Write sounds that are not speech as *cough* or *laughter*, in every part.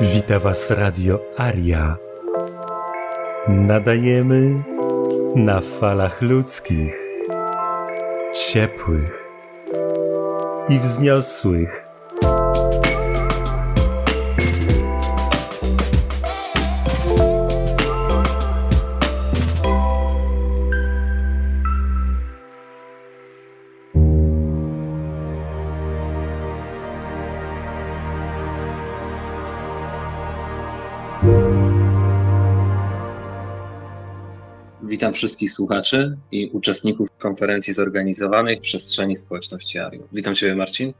Wita Was Radio Aria. Nadajemy na falach ludzkich, ciepłych i wzniosłych. Witam wszystkich słuchaczy i uczestników konferencji zorganizowanej w przestrzeni społeczności Ariu. Witam Ciebie Marcin.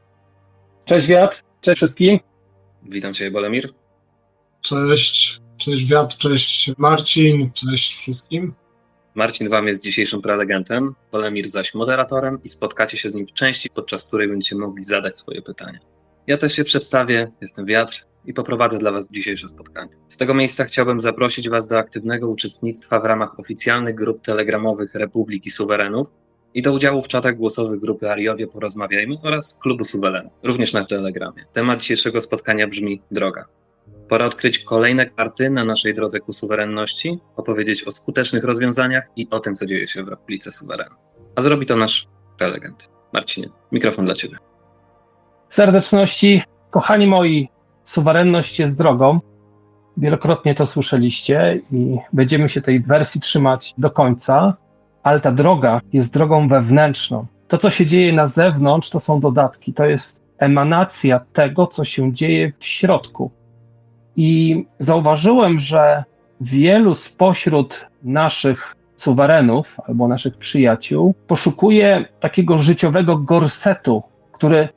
Cześć Wiat, cześć wszystkim. Witam Ciebie Bolemir. Cześć, cześć Wiat, cześć Marcin, cześć wszystkim. Marcin Wam jest dzisiejszym prelegentem, Bolemir zaś moderatorem i spotkacie się z nim w części, podczas której będziecie mogli zadać swoje pytania. Ja też się przedstawię, jestem Wiatr, i poprowadzę dla Was dzisiejsze spotkanie. Z tego miejsca chciałbym zaprosić Was do aktywnego uczestnictwa w ramach oficjalnych grup telegramowych Republiki Suwerenów i do udziału w czatach głosowych grupy Ariowie Porozmawiajmy oraz Klubu Suwerenów, również na Telegramie. Temat dzisiejszego spotkania brzmi Droga. Pora odkryć kolejne karty na naszej drodze ku suwerenności, opowiedzieć o skutecznych rozwiązaniach i o tym, co dzieje się w Republice Suwerenu. A zrobi to nasz prelegent. Marcinie, mikrofon dla Ciebie. Serdeczności, kochani moi, suwerenność jest drogą. Wielokrotnie to słyszeliście i będziemy się tej wersji trzymać do końca, ale ta droga jest drogą wewnętrzną. To, co się dzieje na zewnątrz, to są dodatki, to jest emanacja tego, co się dzieje w środku. I zauważyłem, że wielu spośród naszych suwerenów albo naszych przyjaciół poszukuje takiego życiowego gorsetu, który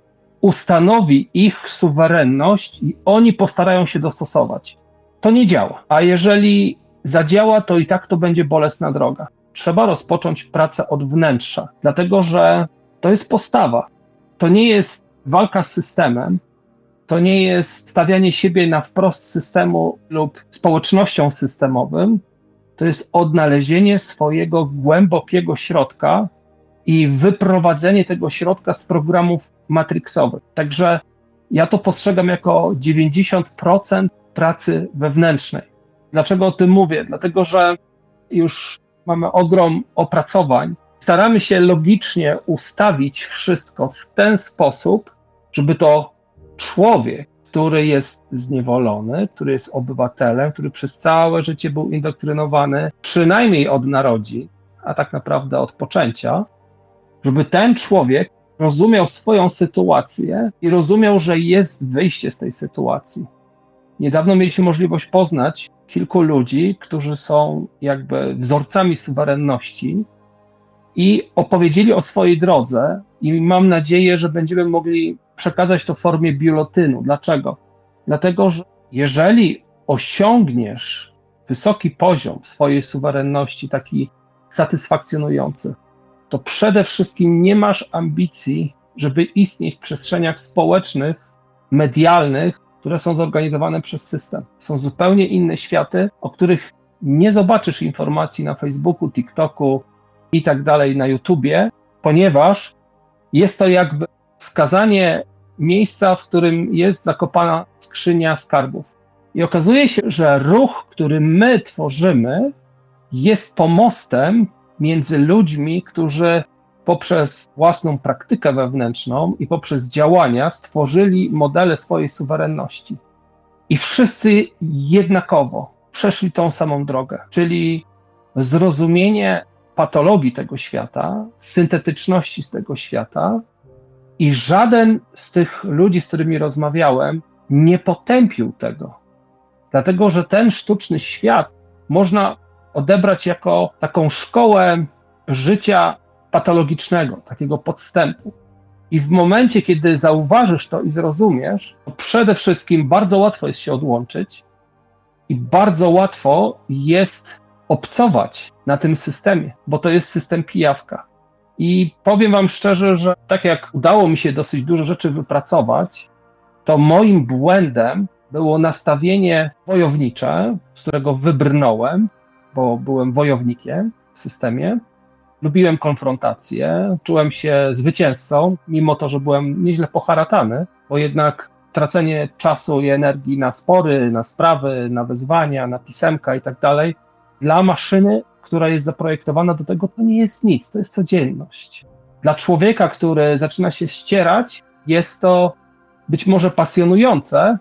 ustanowi ich suwerenność i oni postarają się dostosować. To nie działa. A jeżeli zadziała, to i tak to będzie bolesna droga. Trzeba rozpocząć pracę od wnętrza, dlatego że to jest postawa. To nie jest walka z systemem, to nie jest stawianie siebie na wprost systemu lub społecznością systemowym. To jest odnalezienie swojego głębokiego środka, i wyprowadzenie tego środka z programów matrixowych. Także ja to postrzegam jako 90% pracy wewnętrznej. Dlaczego o tym mówię? Dlatego, że już mamy ogrom opracowań. Staramy się logicznie ustawić wszystko w ten sposób, żeby to człowiek, który jest zniewolony, który jest obywatelem, który przez całe życie był indoktrynowany, przynajmniej od narodzin, a tak naprawdę od poczęcia, żeby ten człowiek rozumiał swoją sytuację i rozumiał, że jest wyjście z tej sytuacji. Niedawno mieliśmy możliwość poznać kilku ludzi, którzy są jakby wzorcami suwerenności i opowiedzieli o swojej drodze i mam nadzieję, że będziemy mogli przekazać to w formie biuletynu. Dlaczego? Dlatego, że jeżeli osiągniesz wysoki poziom swojej suwerenności, taki satysfakcjonujący, to przede wszystkim nie masz ambicji, żeby istnieć w przestrzeniach społecznych, medialnych, które są zorganizowane przez system. Są zupełnie inne światy, o których nie zobaczysz informacji na Facebooku, TikToku i tak dalej, na YouTubie, ponieważ jest to jakby wskazanie miejsca, w którym jest zakopana skrzynia skarbów. I okazuje się, że ruch, który my tworzymy, jest pomostem między ludźmi, którzy poprzez własną praktykę wewnętrzną i poprzez działania stworzyli modele swojej suwerenności. I wszyscy jednakowo przeszli tą samą drogę, czyli zrozumienie patologii tego świata, syntetyczności z tego świata, i żaden z tych ludzi, z którymi rozmawiałem, nie potępił tego. Dlatego, że ten sztuczny świat można odebrać jako taką szkołę życia patologicznego, takiego podstępu. I w momencie, kiedy zauważysz to i zrozumiesz, to przede wszystkim bardzo łatwo jest się odłączyć i bardzo łatwo jest obcować na tym systemie, bo to jest system pijawka. I powiem Wam szczerze, że tak jak udało mi się dosyć dużo rzeczy wypracować, to moim błędem było nastawienie wojownicze, z którego wybrnąłem, bo byłem wojownikiem, w systemie. Lubiłem konfrontację, czułem się zwycięzcą, mimo to, że byłem nieźle poharatany, bo jednak tracenie czasu i energii na spory, na sprawy, na wyzwania, na pisemka i tak dalej, dla maszyny, która jest zaprojektowana do tego, to nie jest nic, to jest codzienność. Dla człowieka, który zaczyna się ścierać, jest to być może pasjonujące,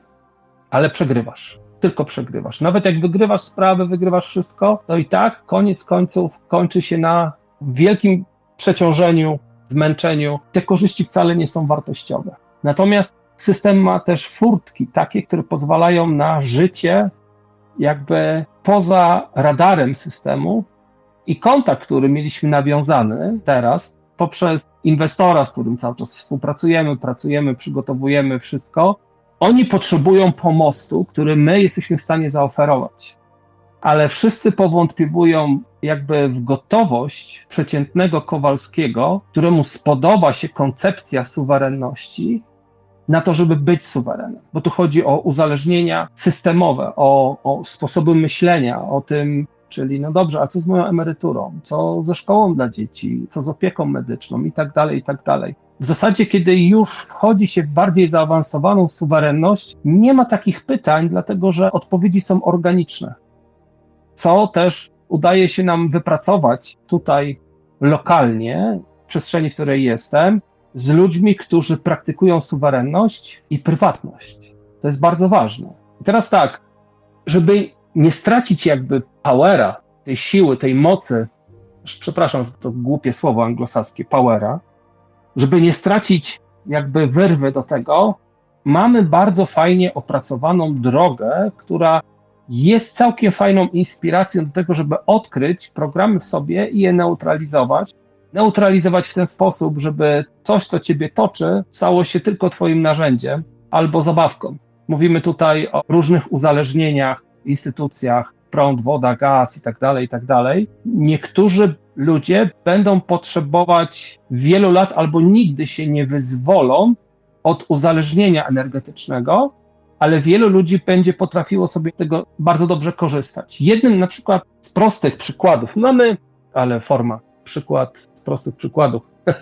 ale przegrywasz. Tylko przegrywasz. Nawet jak wygrywasz sprawy, wygrywasz wszystko, to i tak koniec końców kończy się na wielkim przeciążeniu, zmęczeniu. Te korzyści wcale nie są wartościowe. Natomiast system ma też furtki, takie, które pozwalają na życie jakby poza radarem systemu i kontakt, który mieliśmy nawiązany teraz poprzez inwestora, z którym cały czas współpracujemy, pracujemy, przygotowujemy wszystko, oni potrzebują pomostu, który my jesteśmy w stanie zaoferować. Ale wszyscy powątpliwują jakby w gotowość przeciętnego Kowalskiego, któremu spodoba się koncepcja suwerenności, na to, żeby być suwerenem. Bo tu chodzi o uzależnienia systemowe, o, o sposoby myślenia, o tym, czyli no dobrze, a co z moją emeryturą, co ze szkołą dla dzieci, co z opieką medyczną i tak dalej, i tak dalej. W zasadzie, kiedy już wchodzi się w bardziej zaawansowaną suwerenność, nie ma takich pytań, dlatego że odpowiedzi są organiczne. Co też udaje się nam wypracować tutaj lokalnie, w przestrzeni, w której jestem, z ludźmi, którzy praktykują suwerenność i prywatność. To jest bardzo ważne. I teraz tak, żeby nie stracić jakby powera, tej siły, tej mocy, przepraszam za to głupie słowo anglosaskie, powera, żeby nie stracić jakby wyrwy do tego, mamy bardzo fajnie opracowaną drogę, która jest całkiem fajną inspiracją do tego, żeby odkryć programy w sobie i je neutralizować. Neutralizować w ten sposób, żeby coś, co ciebie toczy, stało się tylko twoim narzędziem albo zabawką. Mówimy tutaj o różnych uzależnieniach, instytucjach, prąd, woda, gaz i tak dalej, i tak dalej. Niektórzy ludzie będą potrzebować wielu lat albo nigdy się nie wyzwolą od uzależnienia energetycznego, ale wielu ludzi będzie potrafiło sobie z tego bardzo dobrze korzystać. Jednym na przykład z prostych przykładów, mamy, ale forma, przykład z prostych przykładów. *laughs*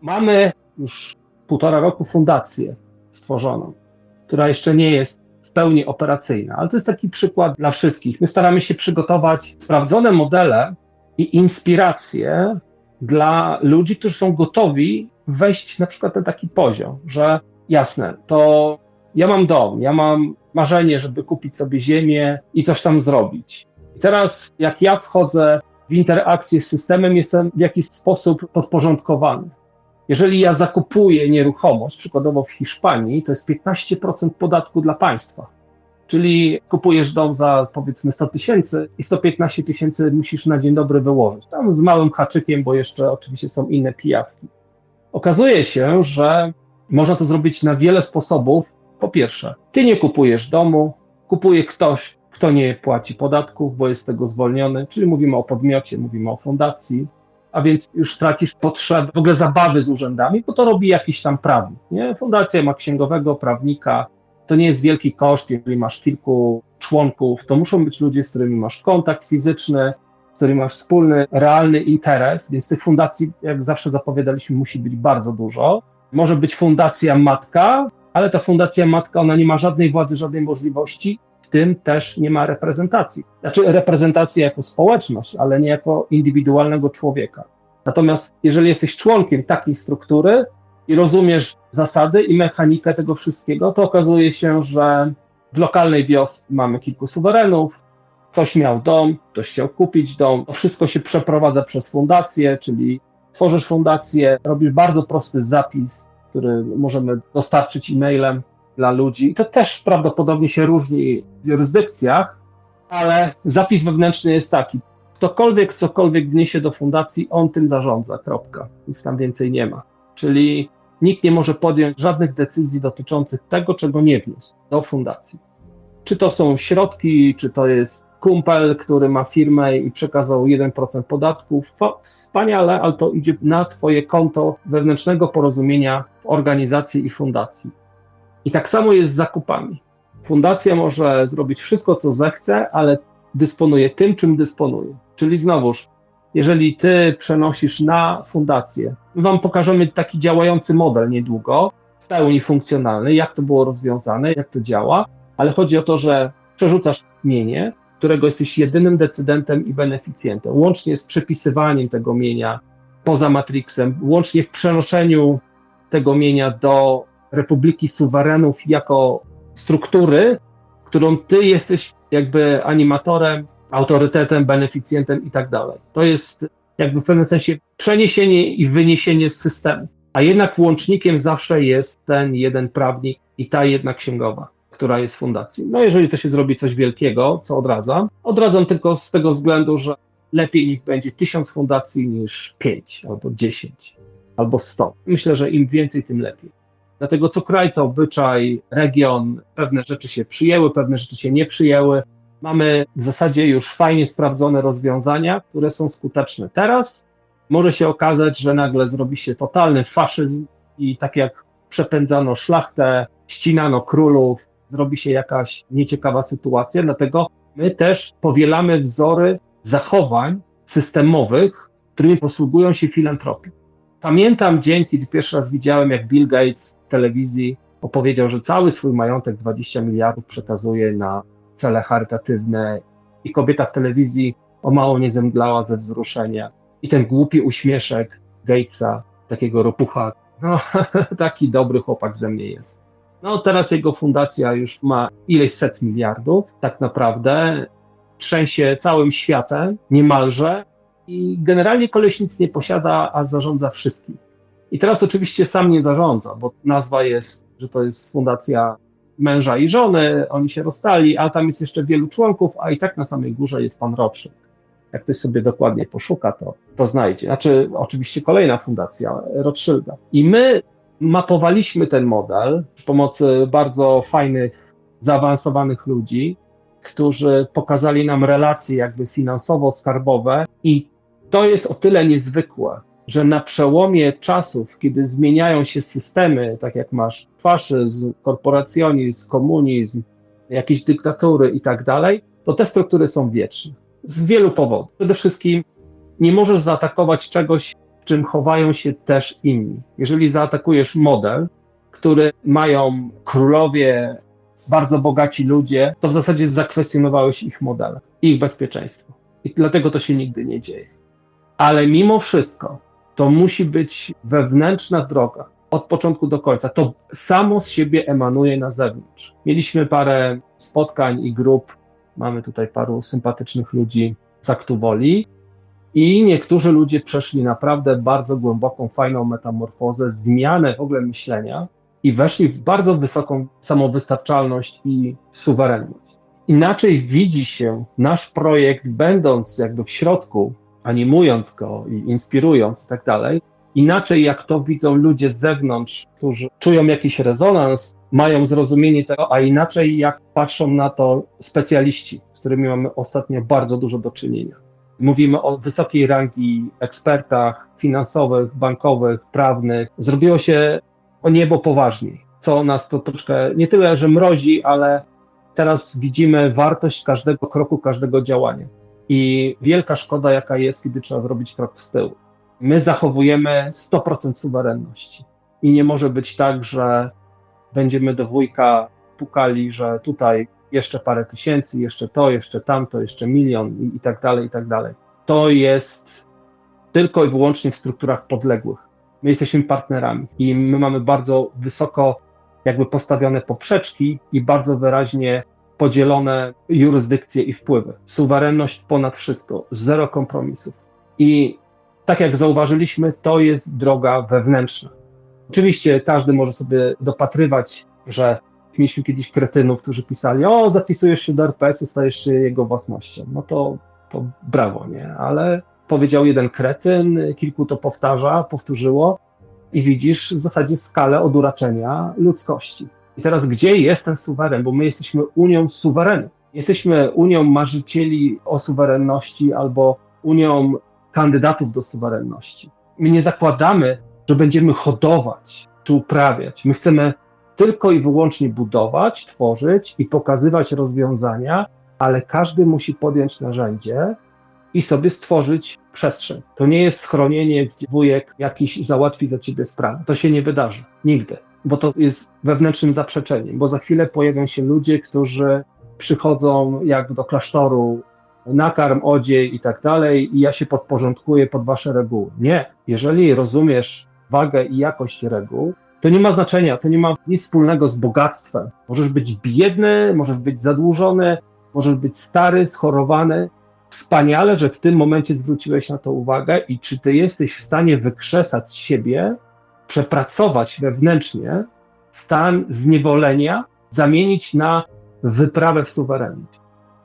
mamy już półtora roku fundację stworzoną, która jeszcze nie jest w pełni operacyjna, ale to jest taki przykład dla wszystkich. My staramy się przygotować sprawdzone modele i inspiracje dla ludzi, którzy są gotowi wejść na przykład na taki poziom, że jasne, to ja mam dom, ja mam marzenie, żeby kupić sobie ziemię i coś tam zrobić. I teraz, jak ja wchodzę w interakcję z systemem, jestem w jakiś sposób podporządkowany. Jeżeli ja zakupuję nieruchomość, przykładowo w Hiszpanii, to jest 15% podatku dla państwa. Czyli kupujesz dom za powiedzmy 100 tysięcy i 115 tysięcy musisz na dzień dobry wyłożyć. Tam z małym haczykiem, bo jeszcze oczywiście są inne pijawki. Okazuje się, że można to zrobić na wiele sposobów. Po pierwsze, ty nie kupujesz domu, kupuje ktoś, kto nie płaci podatków, bo jest z tego zwolniony, czyli mówimy o podmiocie, mówimy o fundacji, a więc już tracisz potrzebę w ogóle zabawy z urzędami, bo to robi jakiś tam prawnik. Nie? Fundacja ma księgowego, prawnika, to nie jest wielki koszt, jeżeli masz kilku członków, to muszą być ludzie, z którymi masz kontakt fizyczny, z którymi masz wspólny, realny interes, więc tych fundacji, jak zawsze zapowiadaliśmy, musi być bardzo dużo. Może być fundacja matka, ale ta fundacja matka, ona nie ma żadnej władzy, żadnej możliwości, tym też nie ma reprezentacji. Znaczy reprezentacji jako społeczność, ale nie jako indywidualnego człowieka. Natomiast jeżeli jesteś członkiem takiej struktury, i rozumiesz zasady i mechanikę tego wszystkiego, to okazuje się, że w lokalnej wiosce mamy kilku suwerenów, ktoś miał dom, ktoś chciał kupić dom, to wszystko się przeprowadza przez fundację, czyli tworzysz fundację, robisz bardzo prosty zapis, który możemy dostarczyć e-mailem dla ludzi. To też prawdopodobnie się różni w jurysdykcjach, ale zapis wewnętrzny jest taki. Ktokolwiek cokolwiek wniesie do fundacji, on tym zarządza, kropka. Nic tam więcej nie ma. Czyli nikt nie może podjąć żadnych decyzji dotyczących tego, czego nie wniósł do fundacji. Czy to są środki, czy to jest kumpel, który ma firmę i przekazał 1% podatków, wspaniale, ale to idzie na Twoje konto wewnętrznego porozumienia w organizacji i fundacji. I tak samo jest z zakupami. Fundacja może zrobić wszystko, co zechce, ale dysponuje tym, czym dysponuje. Czyli znowuż jeżeli ty przenosisz na fundację, my wam pokażemy taki działający model niedługo, w pełni funkcjonalny, jak to było rozwiązane, jak to działa, ale chodzi o to, że przerzucasz mienie, którego jesteś jedynym decydentem i beneficjentem, łącznie z przepisywaniem tego mienia poza Matrixem, łącznie w przenoszeniu tego mienia do Republiki Suwerenów jako struktury, którą ty jesteś jakby animatorem, autorytetem, beneficjentem i tak dalej. To jest jakby w pewnym sensie przeniesienie i wyniesienie z systemu. A jednak łącznikiem zawsze jest ten jeden prawnik i ta jedna księgowa, która jest fundacji. No jeżeli to się zrobi coś wielkiego, co odradzam, odradzam tylko z tego względu, że lepiej niech będzie tysiąc fundacji niż pięć albo dziesięć albo sto. Myślę, że im więcej, tym lepiej. Dlatego co kraj, to obyczaj, region, pewne rzeczy się przyjęły, pewne rzeczy się nie przyjęły. Mamy w zasadzie już fajnie sprawdzone rozwiązania, które są skuteczne. Teraz może się okazać, że nagle zrobi się totalny faszyzm i tak jak przepędzano szlachtę, ścinano królów, zrobi się jakaś nieciekawa sytuacja. Dlatego my też powielamy wzory zachowań systemowych, którymi posługują się filantropii. Pamiętam dzień, kiedy pierwszy raz widziałem, jak Bill Gates w telewizji opowiedział, że cały swój majątek 20 miliardów przekazuje na cele charytatywne i kobieta w telewizji o mało nie zemdlała ze wzruszenia. I ten głupi uśmieszek Gatesa, takiego ropucha, no *laughs* taki dobry chłopak ze mnie jest. No teraz jego fundacja już ma ileś set miliardów, tak naprawdę trzęsie całym światem niemalże i generalnie koleś nic nie posiada, a zarządza wszystkim. I teraz oczywiście sam nie zarządza, bo nazwa jest, że to jest fundacja męża i żony, oni się rozstali, a tam jest jeszcze wielu członków, a i tak na samej górze jest pan Rothschild. Jak ktoś sobie dokładnie poszuka, to, to znajdzie. Znaczy, oczywiście kolejna fundacja Rothschilda. I my mapowaliśmy ten model przy pomocy bardzo fajnych, zaawansowanych ludzi, którzy pokazali nam relacje jakby finansowo-skarbowe i to jest o tyle niezwykłe, że na przełomie czasów, kiedy zmieniają się systemy, tak jak masz faszyzm, korporacjonizm, komunizm, jakieś dyktatury i tak dalej, to te struktury są wieczne. Z wielu powodów. Przede wszystkim nie możesz zaatakować czegoś, w czym chowają się też inni. Jeżeli zaatakujesz model, który mają królowie, bardzo bogaci ludzie, to w zasadzie zakwestionowałeś ich model, ich bezpieczeństwo. I dlatego to się nigdy nie dzieje. Ale mimo wszystko to musi być wewnętrzna droga od początku do końca. To samo z siebie emanuje na zewnątrz. Mieliśmy parę spotkań i grup, mamy tutaj paru sympatycznych ludzi z Aktuboli i niektórzy ludzie przeszli naprawdę bardzo głęboką, fajną metamorfozę, zmianę w ogóle myślenia i weszli w bardzo wysoką samowystarczalność i suwerenność. Inaczej widzi się nasz projekt, będąc jakby w środku animując go i inspirując i tak dalej. Inaczej jak to widzą ludzie z zewnątrz, którzy czują jakiś rezonans, mają zrozumienie tego, a inaczej jak patrzą na to specjaliści, z którymi mamy ostatnio bardzo dużo do czynienia. Mówimy o wysokiej rangi ekspertach finansowych, bankowych, prawnych. Zrobiło się o niebo poważniej, co nas to troszkę nie tyle, że mrozi, ale teraz widzimy wartość każdego kroku, każdego działania i wielka szkoda, jaka jest, kiedy trzeba zrobić krok w. My zachowujemy 100% suwerenności i nie może być tak, że będziemy do wujka pukali, że tutaj jeszcze parę tysięcy, jeszcze to, jeszcze tamto, jeszcze milion i, i tak dalej, i tak dalej. To jest tylko i wyłącznie w strukturach podległych. My jesteśmy partnerami i my mamy bardzo wysoko jakby postawione poprzeczki i bardzo wyraźnie podzielone jurysdykcje i wpływy. Suwerenność ponad wszystko, zero kompromisów. I tak jak zauważyliśmy, to jest droga wewnętrzna. Oczywiście każdy może sobie dopatrywać, że mieliśmy kiedyś kretynów, którzy pisali, o, zapisujesz się do RPS-u, stajesz się jego własnością. No to, to brawo, nie? Ale powiedział jeden kretyn, kilku to powtarza, powtórzyło i widzisz w zasadzie skalę oduraczenia ludzkości. I teraz gdzie jest ten suweren? Bo my jesteśmy Unią suwerenów. Jesteśmy Unią marzycieli o suwerenności albo Unią kandydatów do suwerenności. My nie zakładamy, że będziemy hodować czy uprawiać. My chcemy tylko i wyłącznie budować, tworzyć i pokazywać rozwiązania, ale każdy musi podjąć narzędzie i sobie stworzyć przestrzeń. To nie jest chronienie, gdzie wujek jakiś załatwi za ciebie sprawę. To się nie wydarzy. Nigdy. Bo to jest wewnętrznym zaprzeczeniem, bo za chwilę pojawią się ludzie, którzy przychodzą jak do klasztoru, nakarm, odziej i tak dalej, i ja się podporządkuję pod wasze reguły. Nie. Jeżeli rozumiesz wagę i jakość reguł, to nie ma znaczenia, to nie ma nic wspólnego z bogactwem. Możesz być biedny, możesz być zadłużony, możesz być stary, schorowany. Wspaniale, że w tym momencie zwróciłeś na to uwagę i czy ty jesteś w stanie wykrzesać siebie, przepracować wewnętrznie stan zniewolenia, zamienić na wyprawę w suwerenność.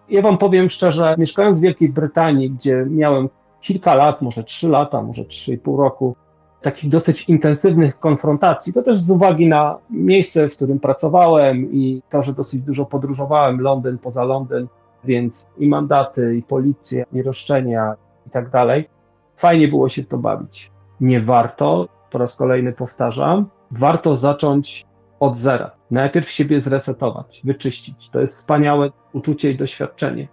Ja wam powiem szczerze, mieszkając w Wielkiej Brytanii, gdzie miałem kilka lat, może trzy lata, może trzy i pół roku, takich dosyć intensywnych konfrontacji. To też z uwagi na miejsce, w którym pracowałem i to, że dosyć dużo podróżowałem, Londyn poza Londyn, więc i mandaty, i policja, i roszczenia i tak dalej. Fajnie było się w to bawić. Nie warto, po raz kolejny powtarzam, warto zacząć od zera. Najpierw siebie zresetować, wyczyścić. To jest wspaniałe uczucie i doświadczenie.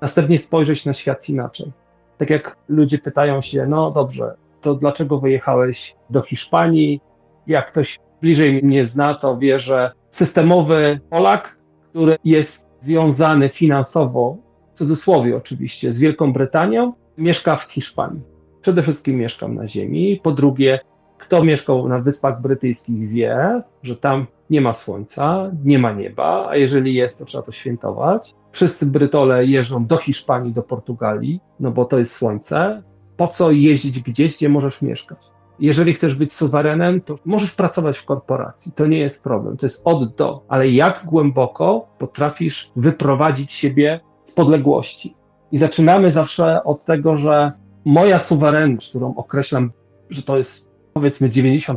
Następnie spojrzeć na świat inaczej. Tak jak ludzie pytają się, no dobrze, to dlaczego wyjechałeś do Hiszpanii? Jak ktoś bliżej mnie zna, to wie, że systemowy Polak, który jest związany finansowo, w cudzysłowie oczywiście, z Wielką Brytanią, mieszka w Hiszpanii. Przede wszystkim mieszkam na ziemi. Po drugie, kto mieszkał na Wyspach Brytyjskich wie, że tam nie ma słońca, nie ma nieba, a jeżeli jest, to trzeba to świętować. Wszyscy Brytole jeżdżą do Hiszpanii, do Portugalii, no bo to jest słońce po co jeździć gdzieś, gdzie możesz mieszkać. Jeżeli chcesz być suwerenem, to możesz pracować w korporacji. To nie jest problem. To jest od do. Ale jak głęboko potrafisz wyprowadzić siebie z podległości? I zaczynamy zawsze od tego, że moja suwerenność, którą określam, że to jest powiedzmy 90%,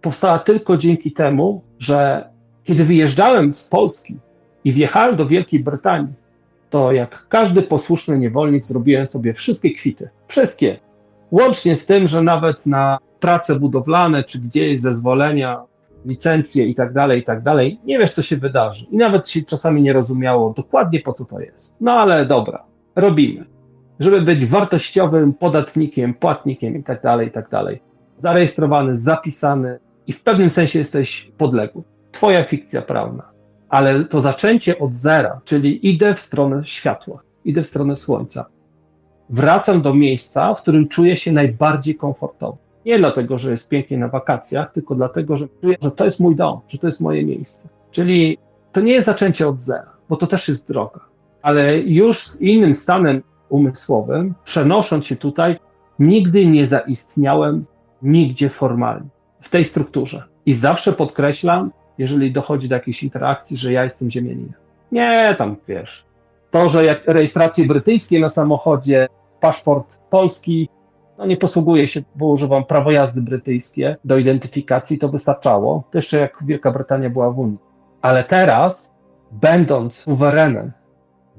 powstała tylko dzięki temu, że kiedy wyjeżdżałem z Polski i wjechałem do Wielkiej Brytanii, to jak każdy posłuszny niewolnik zrobiłem sobie wszystkie kwity. Wszystkie. Łącznie z tym, że nawet na prace budowlane, czy gdzieś zezwolenia, licencje i tak dalej, i tak dalej, nie wiesz, co się wydarzy. I nawet się czasami nie rozumiało dokładnie, po co to jest. No ale dobra, robimy. Żeby być wartościowym podatnikiem, płatnikiem i tak dalej, i tak dalej. Zarejestrowany, zapisany i w pewnym sensie jesteś podległy. Twoja fikcja prawna ale to zaczęcie od zera, czyli idę w stronę światła, idę w stronę słońca. Wracam do miejsca, w którym czuję się najbardziej komfortowo. Nie dlatego, że jest pięknie na wakacjach, tylko dlatego, że czuję, że to jest mój dom, że to jest moje miejsce. Czyli to nie jest zaczęcie od zera, bo to też jest droga. Ale już z innym stanem umysłowym, przenosząc się tutaj, nigdy nie zaistniałem nigdzie formalnie w tej strukturze. I zawsze podkreślam, jeżeli dochodzi do jakiejś interakcji, że ja jestem ziemianinem. Nie, tam wiesz. To, że jak rejestracje brytyjskie na samochodzie, paszport polski, no nie posługuje się, bo używam prawo jazdy brytyjskie do identyfikacji, to wystarczało. To jeszcze jak Wielka Brytania była w Unii. Ale teraz, będąc suwerenem,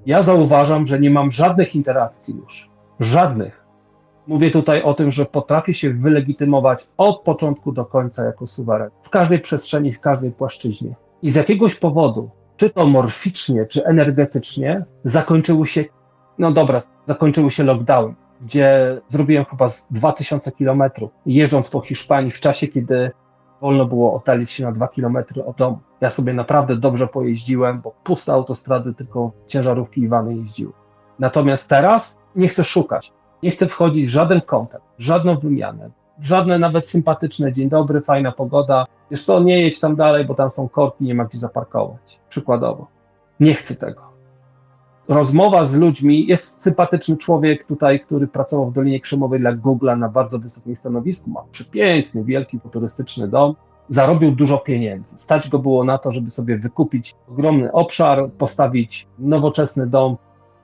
ja zauważam, że nie mam żadnych interakcji już. Żadnych Mówię tutaj o tym, że potrafię się wylegitymować od początku do końca jako suweren. W każdej przestrzeni, w każdej płaszczyźnie. I z jakiegoś powodu, czy to morficznie, czy energetycznie, zakończyły się, no dobra, zakończyły się lockdown, gdzie zrobiłem chyba z 2000 kilometrów, jeżdżąc po Hiszpanii w czasie, kiedy wolno było oddalić się na 2 kilometry od domu. Ja sobie naprawdę dobrze pojeździłem, bo puste autostrady, tylko ciężarówki i wany jeździły. Natomiast teraz nie chcę szukać. Nie chcę wchodzić w żaden kontakt, żadną wymianę, żadne nawet sympatyczne dzień dobry, fajna pogoda. Wiesz co, nie jedź tam dalej, bo tam są korki, nie ma gdzie zaparkować. Przykładowo. Nie chcę tego. Rozmowa z ludźmi, jest sympatyczny człowiek tutaj, który pracował w Dolinie Krzemowej dla Google'a na bardzo wysokim stanowisku, ma przepiękny, wielki, futurystyczny dom, zarobił dużo pieniędzy. Stać go było na to, żeby sobie wykupić ogromny obszar, postawić nowoczesny dom,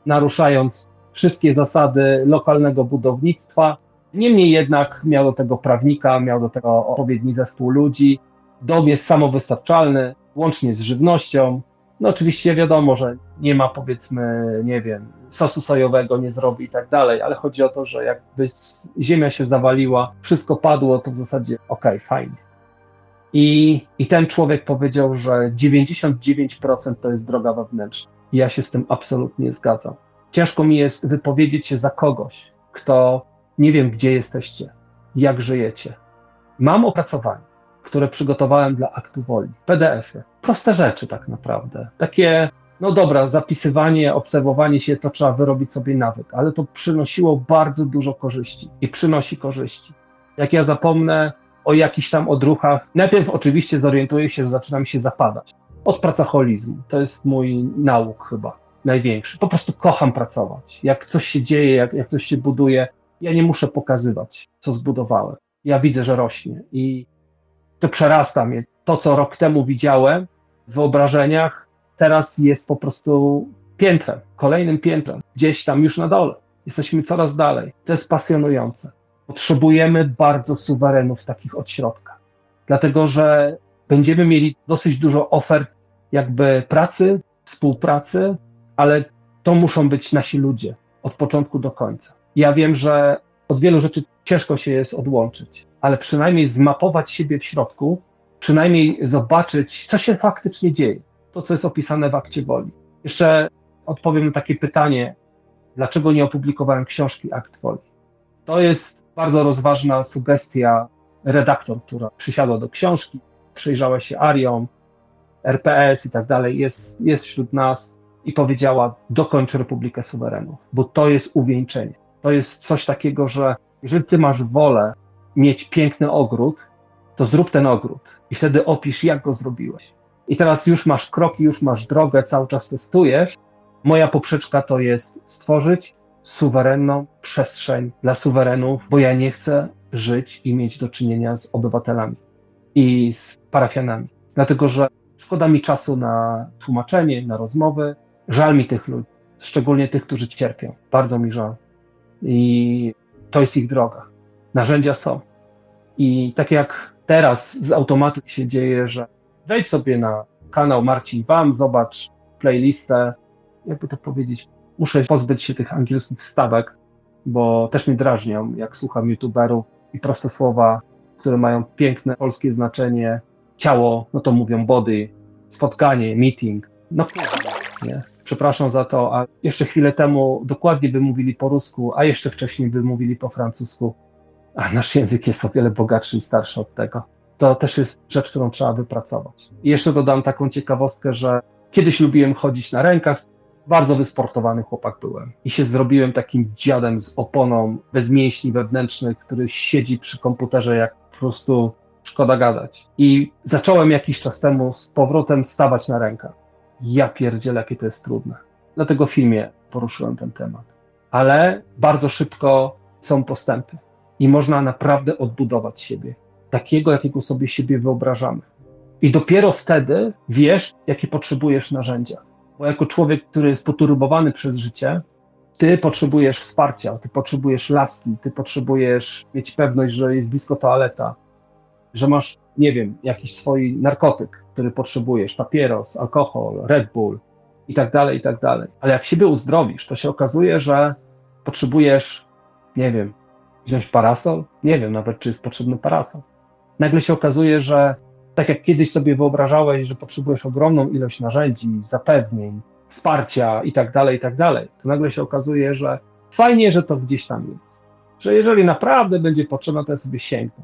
naruszając wszystkie zasady lokalnego budownictwa. Niemniej jednak miał do tego prawnika, miał do tego odpowiedni zespół ludzi. Dom jest samowystarczalny, łącznie z żywnością. No oczywiście wiadomo, że nie ma powiedzmy, nie wiem, sosu sojowego nie zrobi i tak dalej, ale chodzi o to, że jakby ziemia się zawaliła, wszystko padło, to w zasadzie okej, okay, fajnie. I, I ten człowiek powiedział, że 99% to jest droga wewnętrzna. Ja się z tym absolutnie zgadzam ciężko mi jest wypowiedzieć się za kogoś, kto nie wiem, gdzie jesteście, jak żyjecie. Mam opracowanie, które przygotowałem dla aktu woli, PDF-y. Proste rzeczy tak naprawdę. Takie, no dobra, zapisywanie, obserwowanie się, to trzeba wyrobić sobie nawyk, ale to przynosiło bardzo dużo korzyści i przynosi korzyści. Jak ja zapomnę o jakichś tam odruchach, najpierw oczywiście zorientuję się, że zaczynam się zapadać. Od pracoholizmu. To jest mój nauk chyba największy. Po prostu kocham pracować. Jak coś się dzieje, jak, jak coś się buduje, ja nie muszę pokazywać, co zbudowałem. Ja widzę, że rośnie i to przerasta mnie. To, co rok temu widziałem w wyobrażeniach, teraz jest po prostu piętrem, kolejnym piętrem, gdzieś tam już na dole. Jesteśmy coraz dalej. To jest pasjonujące. Potrzebujemy bardzo suwerenów takich od środka, dlatego że będziemy mieli dosyć dużo ofert jakby pracy, współpracy, ale to muszą być nasi ludzie od początku do końca. Ja wiem, że od wielu rzeczy ciężko się jest odłączyć, ale przynajmniej zmapować siebie w środku, przynajmniej zobaczyć, co się faktycznie dzieje. To, co jest opisane w akcie woli. Jeszcze odpowiem na takie pytanie, dlaczego nie opublikowałem książki Akt Woli. To jest bardzo rozważna sugestia redaktor, która przysiadła do książki, przyjrzała się Ariom, RPS i tak dalej, jest, jest wśród nas i powiedziała: dokończ Republikę Suwerenów, bo to jest uwieńczenie. To jest coś takiego, że jeżeli ty masz wolę mieć piękny ogród, to zrób ten ogród i wtedy opisz, jak go zrobiłeś. I teraz już masz kroki, już masz drogę, cały czas testujesz. Moja poprzeczka to jest stworzyć suwerenną przestrzeń dla suwerenów, bo ja nie chcę żyć i mieć do czynienia z obywatelami i z parafianami. Dlatego, że szkoda mi czasu na tłumaczenie, na rozmowy, Żal mi tych ludzi, szczególnie tych, którzy cierpią. Bardzo mi żal. I to jest ich droga. Narzędzia są. I tak jak teraz z automatu się dzieje, że wejdź sobie na kanał Marcin Wam, zobacz playlistę, jakby to powiedzieć, muszę pozbyć się tych angielskich stawek, bo też mi drażnią, jak słucham youtuberów i proste słowa, które mają piękne polskie znaczenie. Ciało, no to mówią body, spotkanie, meeting. No nie? Przepraszam za to, a jeszcze chwilę temu dokładnie by mówili po rusku, a jeszcze wcześniej by mówili po francusku, a nasz język jest o wiele bogatszy i starszy od tego. To też jest rzecz, którą trzeba wypracować. I jeszcze dodam taką ciekawostkę, że kiedyś lubiłem chodzić na rękach, bardzo wysportowany chłopak byłem i się zrobiłem takim dziadem z oponą bez mięśni wewnętrznych, który siedzi przy komputerze jak po prostu szkoda gadać. I zacząłem jakiś czas temu z powrotem stawać na rękach ja pierdzielę, jakie to jest trudne. Dlatego w filmie poruszyłem ten temat. Ale bardzo szybko są postępy i można naprawdę odbudować siebie, takiego, jakiego sobie siebie wyobrażamy. I dopiero wtedy wiesz, jakie potrzebujesz narzędzia. Bo jako człowiek, który jest poturbowany przez życie, ty potrzebujesz wsparcia, ty potrzebujesz laski, ty potrzebujesz mieć pewność, że jest blisko toaleta, że masz, nie wiem, jakiś swój narkotyk, który potrzebujesz, papieros, alkohol, Red Bull i tak dalej, i tak dalej. Ale jak siebie uzdrowisz, to się okazuje, że potrzebujesz, nie wiem, wziąć parasol? Nie wiem nawet, czy jest potrzebny parasol. Nagle się okazuje, że tak jak kiedyś sobie wyobrażałeś, że potrzebujesz ogromną ilość narzędzi, zapewnień, wsparcia i tak dalej, i tak dalej, to nagle się okazuje, że fajnie, że to gdzieś tam jest. Że jeżeli naprawdę będzie potrzebne, to ja sobie sięgnę.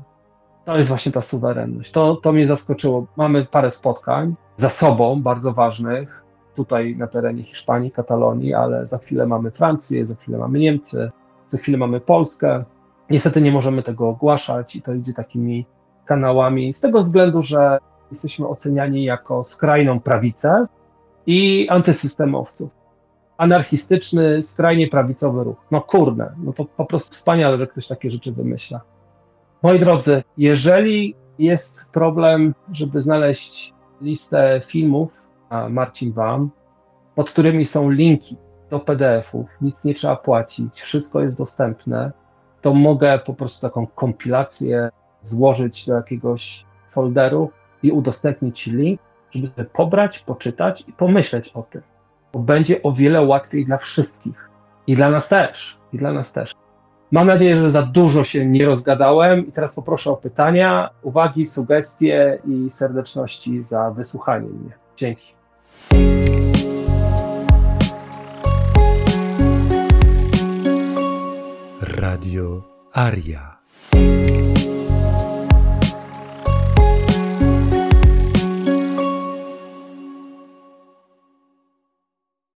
To jest właśnie ta suwerenność. To, to mnie zaskoczyło. Mamy parę spotkań za sobą, bardzo ważnych, tutaj na terenie Hiszpanii, Katalonii, ale za chwilę mamy Francję, za chwilę mamy Niemcy, za chwilę mamy Polskę. Niestety nie możemy tego ogłaszać i to idzie takimi kanałami, z tego względu, że jesteśmy oceniani jako skrajną prawicę i antysystemowców. Anarchistyczny, skrajnie prawicowy ruch. No kurde, no to po prostu wspaniale, że ktoś takie rzeczy wymyśla. Moi drodzy, jeżeli jest problem, żeby znaleźć listę filmów, a Marcin Wam, pod którymi są linki do PDF-ów, nic nie trzeba płacić, wszystko jest dostępne, to mogę po prostu taką kompilację złożyć do jakiegoś folderu i udostępnić link, żeby pobrać, poczytać i pomyśleć o tym. Bo będzie o wiele łatwiej dla wszystkich. I dla nas też. I dla nas też. Mam nadzieję, że za dużo się nie rozgadałem i teraz poproszę o pytania, uwagi, sugestie i serdeczności za wysłuchanie mnie. Dzięki. Radio Aria.